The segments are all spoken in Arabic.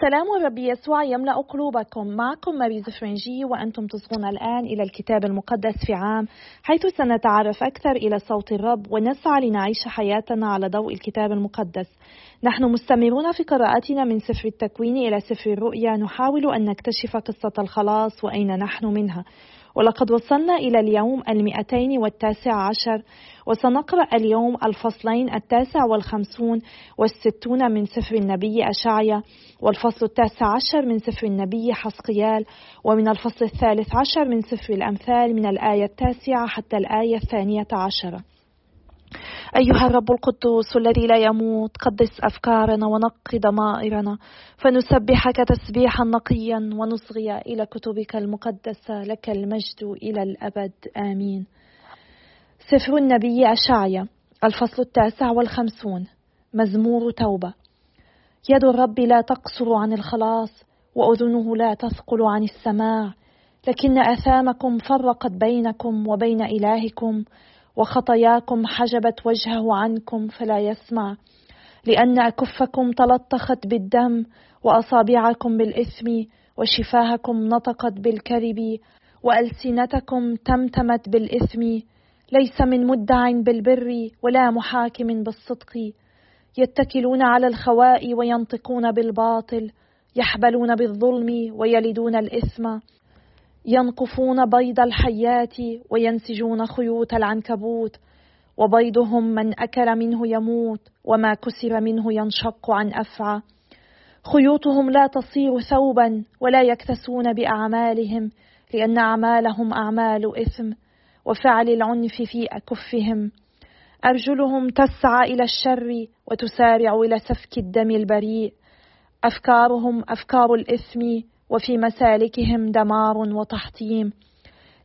سلام الرب يسوع يملأ قلوبكم. معكم ماريز فرنجي وأنتم تصغون الآن إلى الكتاب المقدس في عام حيث سنتعرف أكثر إلى صوت الرب ونسعى لنعيش حياتنا على ضوء الكتاب المقدس. نحن مستمرون في قراءتنا من سفر التكوين إلى سفر الرؤيا. نحاول أن نكتشف قصة الخلاص وأين نحن منها. ولقد وصلنا إلى اليوم المئتين والتاسع عشر وسنقرأ اليوم الفصلين التاسع والخمسون والستون من سفر النبي أشعيا والفصل التاسع عشر من سفر النبي حسقيال ومن الفصل الثالث عشر من سفر الأمثال من الآية التاسعة حتى الآية الثانية عشرة. أيها الرب القدوس الذي لا يموت قدس أفكارنا ونقي ضمائرنا فنسبحك تسبيحا نقيا ونصغي إلى كتبك المقدسة لك المجد إلى الأبد. آمين. سفر النبي أشعيا الفصل التاسع والخمسون. مزمور توبة. يد الرب لا تقصر عن الخلاص وأذنه لا تثقل عن السماع لكن أثامكم فرقت بينكم وبين إلهكم وخطاياكم حجبت وجهه عنكم فلا يسمع. لأن أكفكم تلطخت بالدم وأصابعكم بالإثم وشفاهكم نطقت بالكذب وألسنتكم تمتمت بالإثم. ليس من مدع بالبر ولا محاكم بالصدق. يتكلون على الخواء وينطقون بالباطل يحبلون بالظلم ويلدون الإثم. ينقفون بيض الحيات وينسجون خيوط العنكبوت وبيضهم من أكل منه يموت وما كسر منه ينشق عن أفعى. خيوطهم لا تصير ثوبا ولا يكتسون بأعمالهم لأن أعمالهم أعمال إثم وفعل العنف في أكفهم. أرجلهم تسعى إلى الشر وتسارع إلى سفك الدم البريء. أفكارهم أفكار الإثم وفي مسالكهم دمار وتحطيم.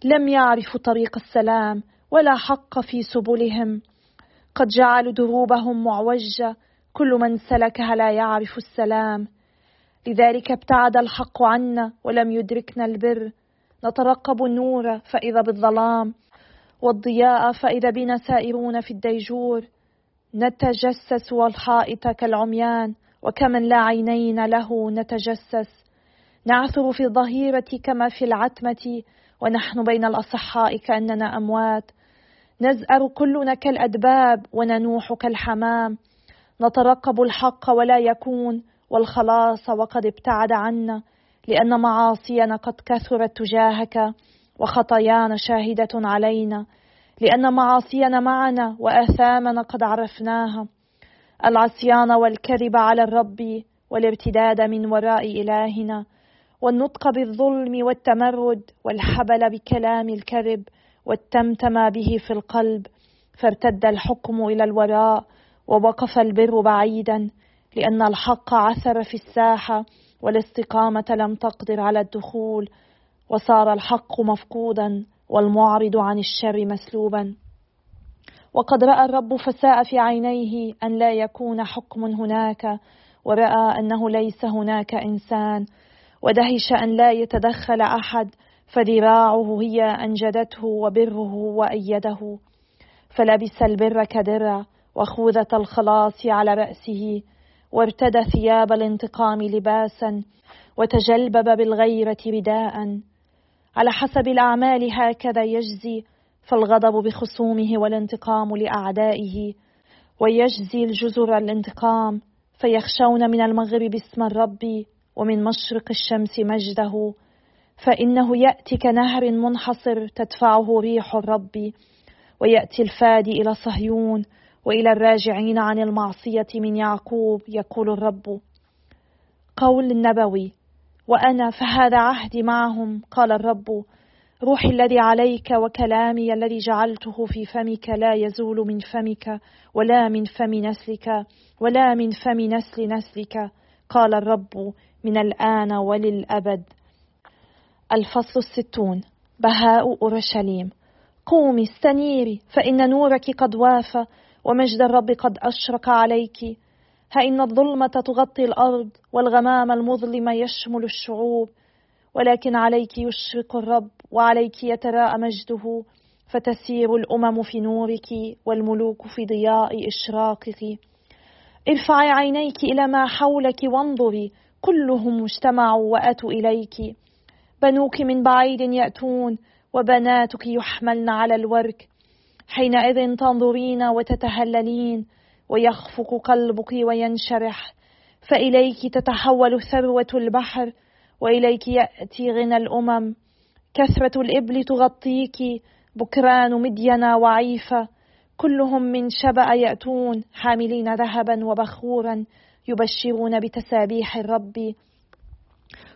لم يعرفوا طريق السلام ولا حق في سبلهم. قد جعلوا دروبهم معوجة كل من سلكها لا يعرف السلام. لذلك ابتعد الحق عنا ولم يدركنا البر. نترقب النور فإذا بالظلام والضياء فإذا بنا سائرون في الديجور. نتجسس والحائط كالعميان وكمن لا عينين له نتجسس. نعثر في الظهيرة كما في العتمة ونحن بين الأصحاء كأننا أموات. نزأر كلنا كالأدباب وننوح كالحمام. نترقب الحق ولا يكون والخلاص وقد ابتعد عنا لأن معاصينا قد كثرت تجاهك وخطايانا شاهدة علينا. لأن معاصينا معنا وآثامنا قد عرفناها. العصيان والكذب على الرب والارتداد من وراء إلهنا. والنطق بالظلم والتمرد والحبل بكلام الكذب والتمتم به في القلب فارتد الحكم إلى الوراء ووقف البر بعيدا لأن الحق عثر في الساحة والاستقامة لم تقدر على الدخول وصار الحق مفقودا والمعرض عن الشر مسلوبا. وقد رأى الرب فساء في عينيه أن لا يكون حكم هناك ورأى أنه ليس هناك إنسان ودهش أن لا يتدخل أحد فذراعه هي أنجدته وبره وأيده. فلبس البر كدرع وخوذة الخلاص على رأسه وارتدى ثياب الانتقام لباسا وتجلبب بالغيرة رداء. على حسب الأعمال هكذا يجزي فالغضب بخصومه والانتقام لأعدائه. ويجزي الجزر الانتقام فيخشون من المغرب اسم الرب. ومن مشرق الشمس مجده فإنه ياتي كنهر منحصر تدفعه ريح الرب ويأتي الفادي إلى صهيون وإلى الراجعين عن المعصية من يعقوب يقول الرب. قول النبوي وأنا فهذا عهدي معهم قال الرب. روحي الذي عليك وكلامي الذي جعلته في فمك لا يزول من فمك ولا من فم نسلك ولا من فم نسل نسلك قال الرب. من الآن وللأبد. الفصل الستون. بهاء أورشليم. قومي استنيري فإن نورك قد وافى ومجد الرب قد أشرق عليك. ها إن الظلمة تغطي الأرض والغمام المظلم يشمل الشعوب. ولكن عليك يشرق الرب وعليك يتراءى مجده. فتسير الأمم في نورك والملوك في ضياء إشراقك. ارفعي عينيك إلى ما حولك وانظري. كلهم اجتمعوا وأتوا إليك. بنوك من بعيد يأتون وبناتك يحملن على الورك. حينئذ تنظرين وتتهللين ويخفق قلبك وينشرح. فإليك تتحول ثروة البحر وإليك يأتي غنى الأمم. كثرة الإبل تغطيك بكران مدينا وعيفة. كلهم من شبأ يأتون حاملين ذهبا وبخورا. يبشرون بتسابيح الرب.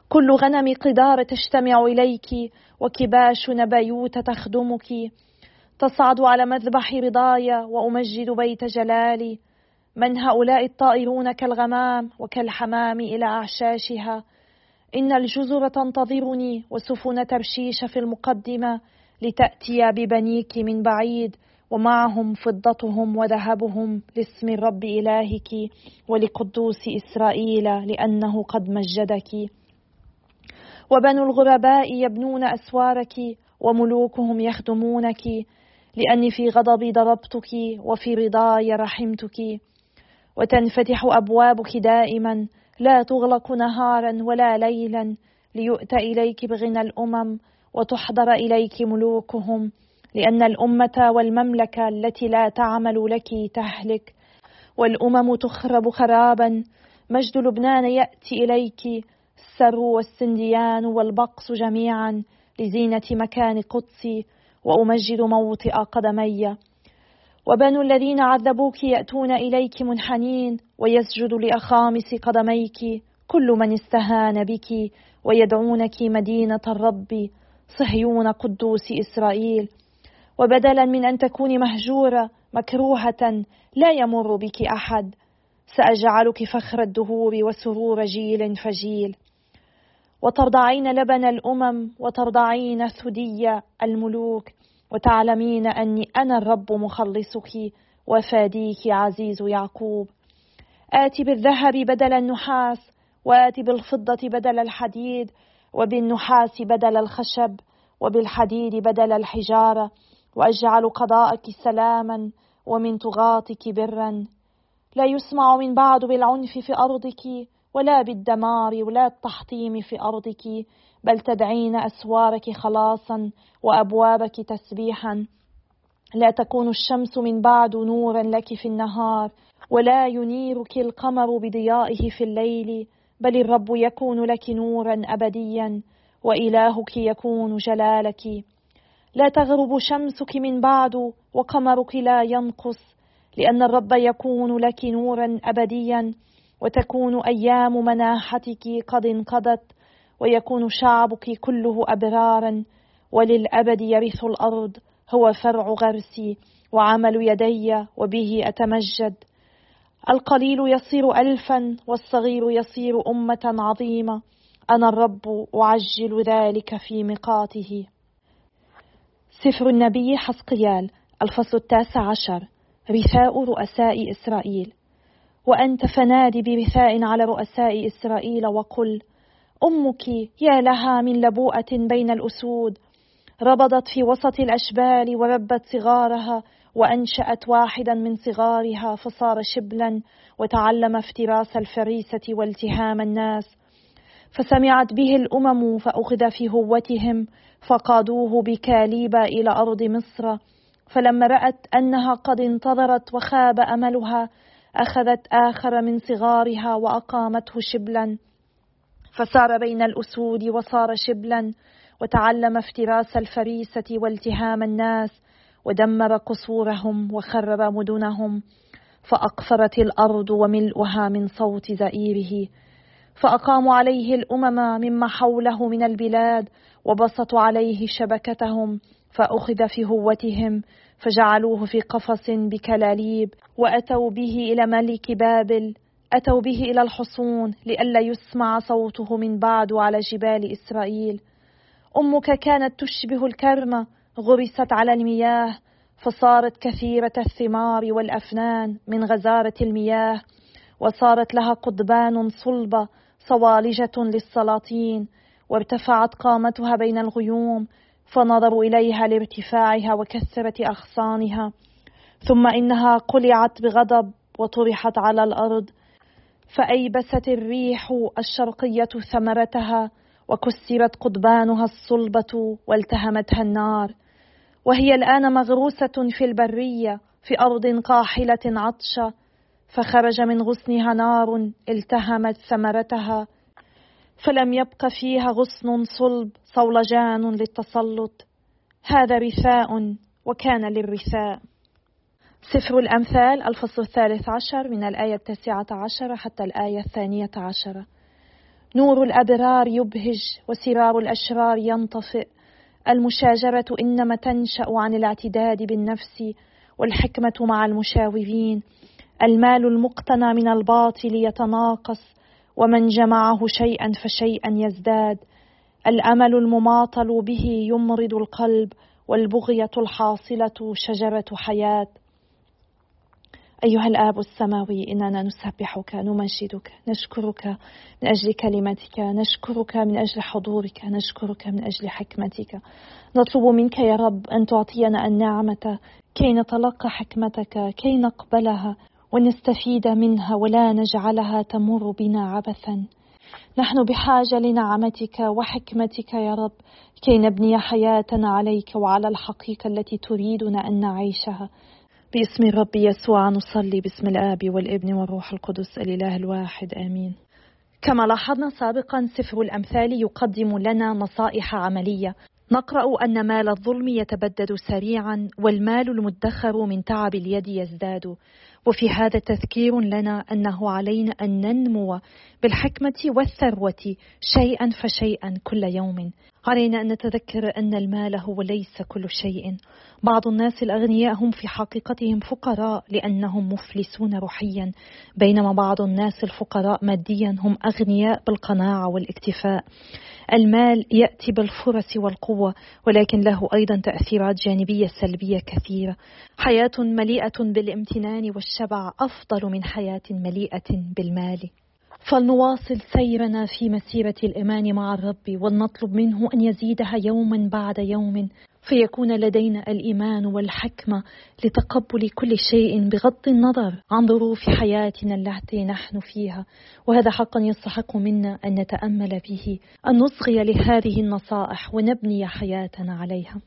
كل غنم قدار تجتمع إليك وكباش نبيوت تخدمك. تصعد على مذبح رضايا وأمجد بيت جلالي من هؤلاء الطائرون كالغمام وكالحمام إلى أعشاشها؟ إن الجزر تنتظرني وسفن ترشيش في المقدمة لتأتي ببنيك من بعيد. ومعهم فضتهم وذهبهم لاسم الرب إلهك ولقدوس إسرائيل لأنه قد مجدك. وبنو الغرباء يبنون أسوارك وملوكهم يخدمونك لأني في غضبي ضربتك وفي رضاي رحمتك. وتنفتح أبوابك دائما لا تغلق نهارا ولا ليلا ليؤتى إليك بغنى الأمم وتحضر إليك ملوكهم. لأن الأمة والمملكة التي لا تعمل لك تهلك والأمم تخرب خرابا. مجد لبنان يأتي إليك السرو والسنديان والبقص جميعا لزينة مكان قدسي وأمجد موطئ قدمي. وبنو الذين عذبوك يأتون إليك منحنين ويسجد لأخامس قدميك. كل من استهان بك ويدعونك مدينة الرب صهيون قدوس إسرائيل. وبدلا من أن تكوني مهجورة مكروهة لا يمر بك أحد. سأجعلك فخر الدهور وسرور جيل فجيل. وترضعين لبن الأمم وترضعين ثدي الملوك. وتعلمين أني أنا الرب مخلصك وفاديك عزيز يعقوب. آتي بالذهب بدل النحاس وآتي بالفضة بدل الحديد وبالنحاس بدل الخشب وبالحديد بدل الحجارة. واجعل قضاءك سلاما ومن طغاتك برا. لا يسمع من بعد بالعنف في أرضك ولا بالدمار ولا التحطيم في أرضك بل تدعين أسوارك خلاصا وأبوابك تسبيحا. لا تكون الشمس من بعد نورا لك في النهار ولا ينيرك القمر بضيائه في الليل بل الرب يكون لك نورا أبديا وإلهك يكون جلالك. لا تغرب شمسك من بعد وقمرك لا ينقص لأن الرب يكون لك نورا أبديا وتكون أيام مناحتك قد انقضت ويكون شعبك كله أبرارا وللأبد يرث الأرض هو فرع غرسي وعمل يدي وبه أتمجد. القليل يصير ألفا والصغير يصير أمة عظيمة أنا الرب أعجل ذلك في ميقاته سفر النبي حسقيال الفصل التاسع عشر رثاء رؤساء إسرائيل. وأنت فنادي برثاء على رؤساء إسرائيل وقل أمك يا لها من لبوءة بين الأسود. ربضت في وسط الأشبال وربت صغارها وأنشأت واحدا من صغارها فصار شبلا وتعلم افتراس الفريسة والتهام الناس. فسمعت به الأمم فأخذ في هوتهم. فقادوه بكاليب إلى أرض مصر فلما رأت أنها قد انتظرت وخاب أملها أخذت آخر من صغارها وأقامته شبلا. فسار بين الأسود وصار شبلا وتعلم افتراس الفريسة والتهام الناس ودمر قصورهم وخرب مدنهم فأقفرت الأرض وملؤها من صوت زئيره فأقاموا عليه الأمم مما حوله من البلاد وبسطوا عليه شبكتهم فأخذ في هوتهم فجعلوه في قفص بكلاليب وأتوا به إلى ملك بابل أتوا به إلى الحصون لئلا يسمع صوته من بعد على جبال إسرائيل. أمك كانت تشبه الكرمة غرست على المياه فصارت كثيرة الثمار والأفنان من غزارة المياه وصارت لها قضبان صلبة صوالجة للسلاطين وارتفعت قامتها بين الغيوم فنظروا إليها لارتفاعها وكثرة أغصانها. ثم إنها قلعت بغضب وطرحت على الأرض فأيبست الريح الشرقية ثمرتها وكسرت قضبانها الصلبة والتهمتها النار. وهي الآن مغروسة في البرية في أرض قاحلة عطشة فخرج من غصنها نار التهمت ثمرتها فلم يبق فيها غصن صلب صولجان للتسلط. هذا رثاء وكان للرثاء. سفر الأمثال الفصل الثالث عشر من الآية التاسعة عشر حتى الآية الثانية عشرة نور الأبرار يبهج وسرار الأشرار ينطفئ. المشاجرة إنما تنشأ عن الاعتداد بالنفس والحكمة مع المشاورين المال المقتنى من الباطل يتناقص ومن جمعه شيئا فشيئا يزداد. الأمل المماطل به يمرض القلب والبغية الحاصلة شجرة حياة. أيها الآب السماوي إننا نسبحك نمجدك نشكرك من أجل كلمتك نشكرك من أجل حضورك نشكرك من أجل حكمتك. نطلب منك يا رب أن تعطينا النعمة كي نتلقى حكمتك كي نقبلها. ونستفيد منها ولا نجعلها تمر بنا عبثا. نحن بحاجة لنعمتك وحكمتك يا رب كي نبني حياتنا عليك وعلى الحقيقة التي تريدنا أن نعيشها. باسم الرب يسوع نصلي باسم الآب والابن والروح القدس الإله الواحد آمين. كما لاحظنا سابقا سفر الأمثال يقدم لنا نصائح عملية. نقرأ أن مال الظلم يتبدد سريعا والمال المدخر من تعب اليد يزداد. وفي هذا تذكير لنا أنه علينا أن ننمو بالحكمة والثروة شيئا فشيئا كل يوم. علينا أن نتذكر أن المال هو ليس كل شيء. بعض الناس الاغنياء هم في حقيقتهم فقراء لأنهم مفلسون روحيا. بينما بعض الناس الفقراء ماديا هم أغنياء بالقناعة والاكتفاء. المال يأتي بالفرص والقوة ولكن له أيضا تأثيرات جانبية سلبية كثيرة. حياة مليئة بالامتنان والشبع أفضل من حياة مليئة بالمال. فلنواصل سيرنا في مسيرة الإيمان مع الرب ولنطلب منه أن يزيدها يوما بعد يوم. فيكون لدينا الإيمان والحكمة لتقبل كل شيء بغض النظر عن ظروف حياتنا التي نحن فيها. وهذا حقا يستحق منا أن نتأمل به أن نصغي لهذه النصائح ونبني حياتنا عليها.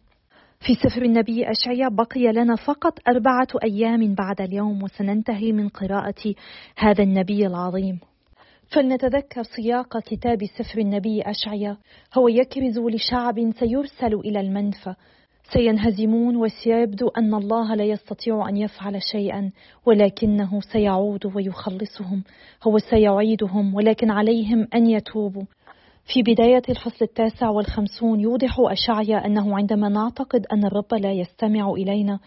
في سفر النبي أشعيا بقي لنا فقط أربعة أيام بعد اليوم وسننتهي من قراءة هذا النبي العظيم. فلنتذكر سياق كتاب سفر النبي أشعيا. هو يكرز لشعب سيرسل إلى المنفى سينهزمون وسيبدو أن الله لا يستطيع أن يفعل شيئا ولكنه سيعود ويخلصهم. هو سيعيدهم ولكن عليهم أن يتوبوا. في بداية الفصل التاسع والخمسون يوضح أشعيا أنه عندما نعتقد أن الرب لا يستمع إلينا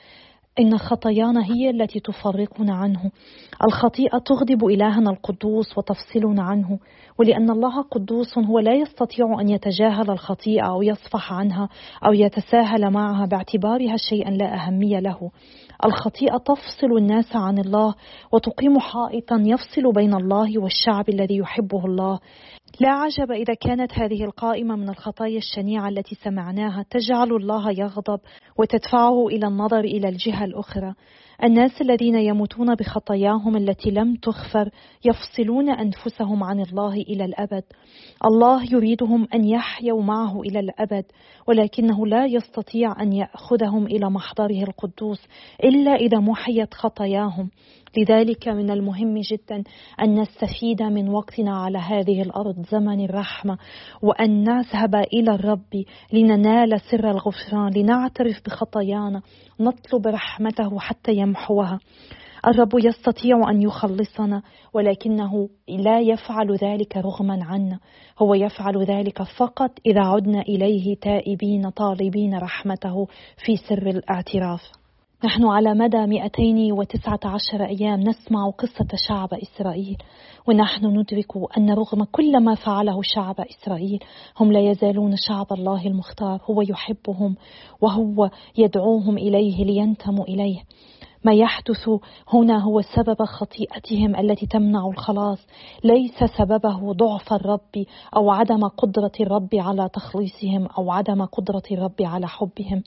إن خطايانا هي التي تفرقنا عنه. الخطيئة تغضب إلهنا القدوس وتفصلنا عنه. ولأن الله قدوس هو لا يستطيع أن يتجاهل الخطيئة أو يصفح عنها أو يتساهل معها باعتبارها شيئا لا أهمية له. الخطيئة تفصل الناس عن الله وتقيم حائطا يفصل بين الله والشعب الذي يحبه الله. لا عجب إذا كانت هذه القائمة من الخطايا الشنيعة التي سمعناها تجعل الله يغضب. وتدفعه إلى النظر إلى الجهة الأخرى. الناس الذين يموتون بخطاياهم التي لم تغفر يفصلون أنفسهم عن الله إلى الأبد. الله يريدهم أن يحيوا معه إلى الأبد ولكنه لا يستطيع أن يأخذهم إلى محضره القدوس إلا إذا محيت خطاياهم. لذلك من المهم جدا أن نستفيد من وقتنا على هذه الأرض زمن الرحمة وأن نذهب إلى الرب لننال سر الغفران لنعترف بخطايانا نطلب رحمته حتى يمحوها. الرب يستطيع أن يخلصنا ولكنه لا يفعل ذلك رغما عنا. هو يفعل ذلك فقط إذا عدنا إليه تائبين طالبين رحمته في سر الاعتراف. نحن على مدى 219 أيام نسمع قصة شعب إسرائيل ونحن ندرك أن رغم كل ما فعله شعب إسرائيل هم لا يزالون شعب الله المختار هو يحبهم وهو يدعوهم إليه لينتموا إليه. ما يحدث هنا هو سبب خطيئتهم التي تمنع الخلاص. ليس سببه ضعف الرب أو عدم قدرة الرب على تخليصهم أو عدم قدرة الرب على حبهم.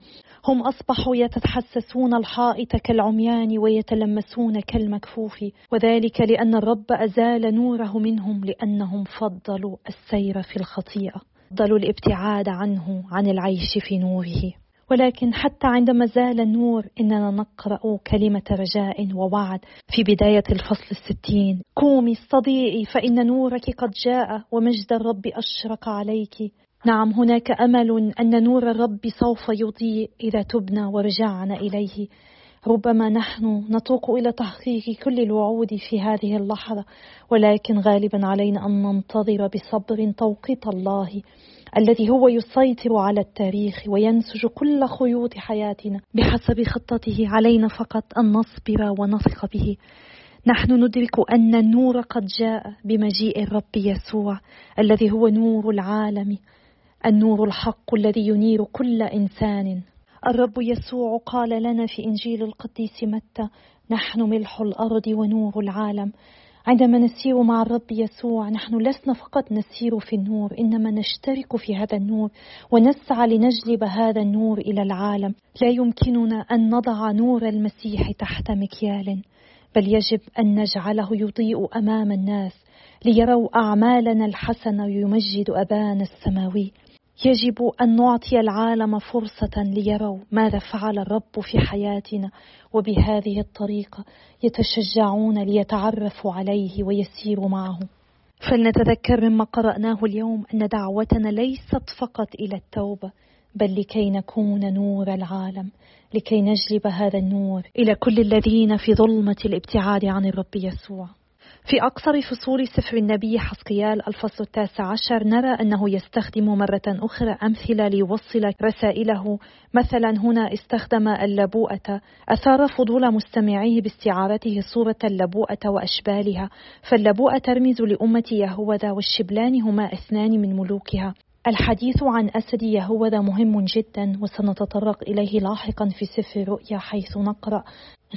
هم أصبحوا يتحسسون الحائط كالعميان ويتلمسون كالمكفوف. وذلك لأن الرب أزال نوره منهم لأنهم فضلوا السير في الخطيئة. فضلوا الابتعاد عنه عن العيش في نوره. ولكن حتى عندما زال النور إننا نقرأ كلمة رجاء ووعد. في بداية الفصل الستين قومي استضيئي فإن نورك قد جاء ومجد الرب أشرق عليك. نعم هناك أمل أن نور الرب سوف يضيء إذا تبنا ورجعنا إليه. ربما نحن نتوق إلى تحقيق كل الوعود في هذه اللحظة ولكن غالبا علينا أن ننتظر بصبر توقيت الله. الذي هو يسيطر على التاريخ وينسج كل خيوط حياتنا بحسب خطته علينا فقط أن نصبر ونثق به. نحن ندرك أن النور قد جاء بمجيء الرب يسوع الذي هو نور العالم النور الحق الذي ينير كل إنسان. الرب يسوع قال لنا في إنجيل القديس متى نحن ملح الأرض ونور العالم. عندما نسير مع الرب يسوع نحن لسنا فقط نسير في النور إنما نشترك في هذا النور ونسعى لنجلب هذا النور إلى العالم. لا يمكننا أن نضع نور المسيح تحت مكيال بل يجب أن نجعله يضيء أمام الناس ليروا أعمالنا الحسنة يمجد ابانا السماوي. يجب أن نعطي العالم فرصة ليروا ماذا فعل الرب في حياتنا. وبهذه الطريقة يتشجعون ليتعرفوا عليه ويسيروا معه. فلنتذكر مما قرأناه اليوم أن دعوتنا ليست فقط إلى التوبة بل لكي نكون نور العالم لكي نجلب هذا النور إلى كل الذين في ظلمة الابتعاد عن الرب يسوع. في أقصر فصول سفر النبي حسقيال الفصل التاسع عشر نرى أنه يستخدم مرة أخرى أمثلة ليوصل رسائله. مثلا هنا استخدم اللبوءة. أثار فضول مستمعيه باستعارته صورة اللبوءة وأشبالها. فاللبوءة ترمز لأمة يهوذا والشبلان هما اثنان من ملوكها. الحديث عن أسد يهوذا مهم جدا وسنتطرق إليه لاحقا في سفر رؤيا حيث نقرأ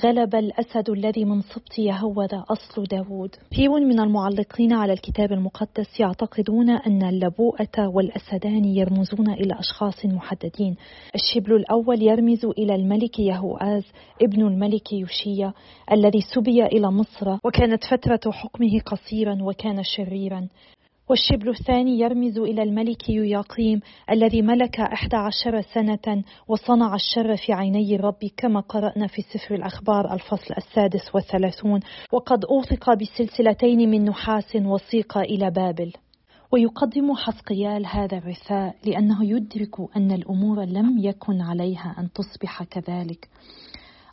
غلب الأسد الذي من سبط يهوذا أصل داود كثير من المعلقين على الكتاب المقدس يعتقدون أن اللبوءة والأسدان يرمزون إلى أشخاص محددين. الشبل الأول يرمز إلى الملك يهوآز ابن الملك يوشيا الذي سبي إلى مصر وكانت فترة حكمه قصيرا وكان شريرا. والشبل الثاني يرمز إلى الملك يوياقيم الذي ملك أحد عشر سنة وصنع الشر في عيني الرب كما قرأنا في سفر الأخبار الفصل السادس والثلاثون. وقد أوثق بسلسلتين من نحاس وسيق إلى بابل. ويقدم حسقيال هذا الرثاء لأنه يدرك أن الأمور لم يكن عليها أن تصبح كذلك.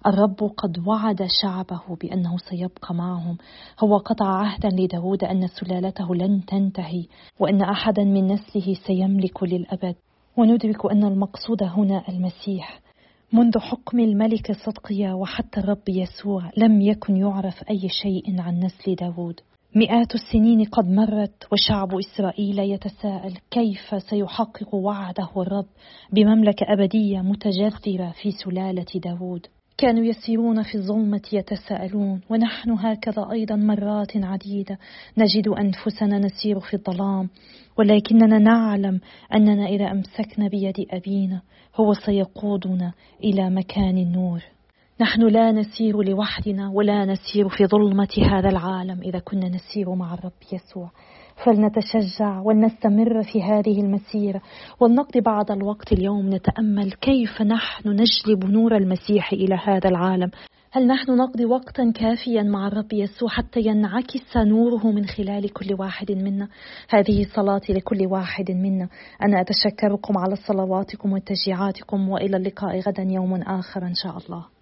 الرب قد وعد شعبه بأنه سيبقى معهم. هو قطع عهدا لداود أن سلالته لن تنتهي وأن أحدا من نسله سيملك للأبد. وندرك أن المقصود هنا المسيح. منذ حكم الملك صدقيا وحتى الرب يسوع لم يكن يعرف أي شيء عن نسل داود. مئات السنين قد مرت وشعب إسرائيل يتساءل كيف سيحقق وعده الرب بمملكة أبدية متجذرة في سلالة داود. كانوا يسيرون في الظلمة يتساءلون ونحن هكذا أيضا مرات عديدة نجد أنفسنا نسير في الظلام ولكننا نعلم أننا إذا أمسكنا بيد أبينا هو سيقودنا إلى مكان النور. نحن لا نسير لوحدنا ولا نسير في ظلمة هذا العالم إذا كنا نسير مع الرب يسوع. فلنتشجع ولنستمر في هذه المسيرة. ولنقضي بعض الوقت اليوم نتأمل كيف نحن نجلب نور المسيح إلى هذا العالم. هل نحن نقضي وقتا كافيا مع الرب يسوع حتى ينعكس نوره من خلال كل واحد منا؟ هذه صلاتي لكل واحد منا. أنا أتشكركم على صلواتكم وتشجيعاتكم وإلى اللقاء غدا يوم آخر إن شاء الله.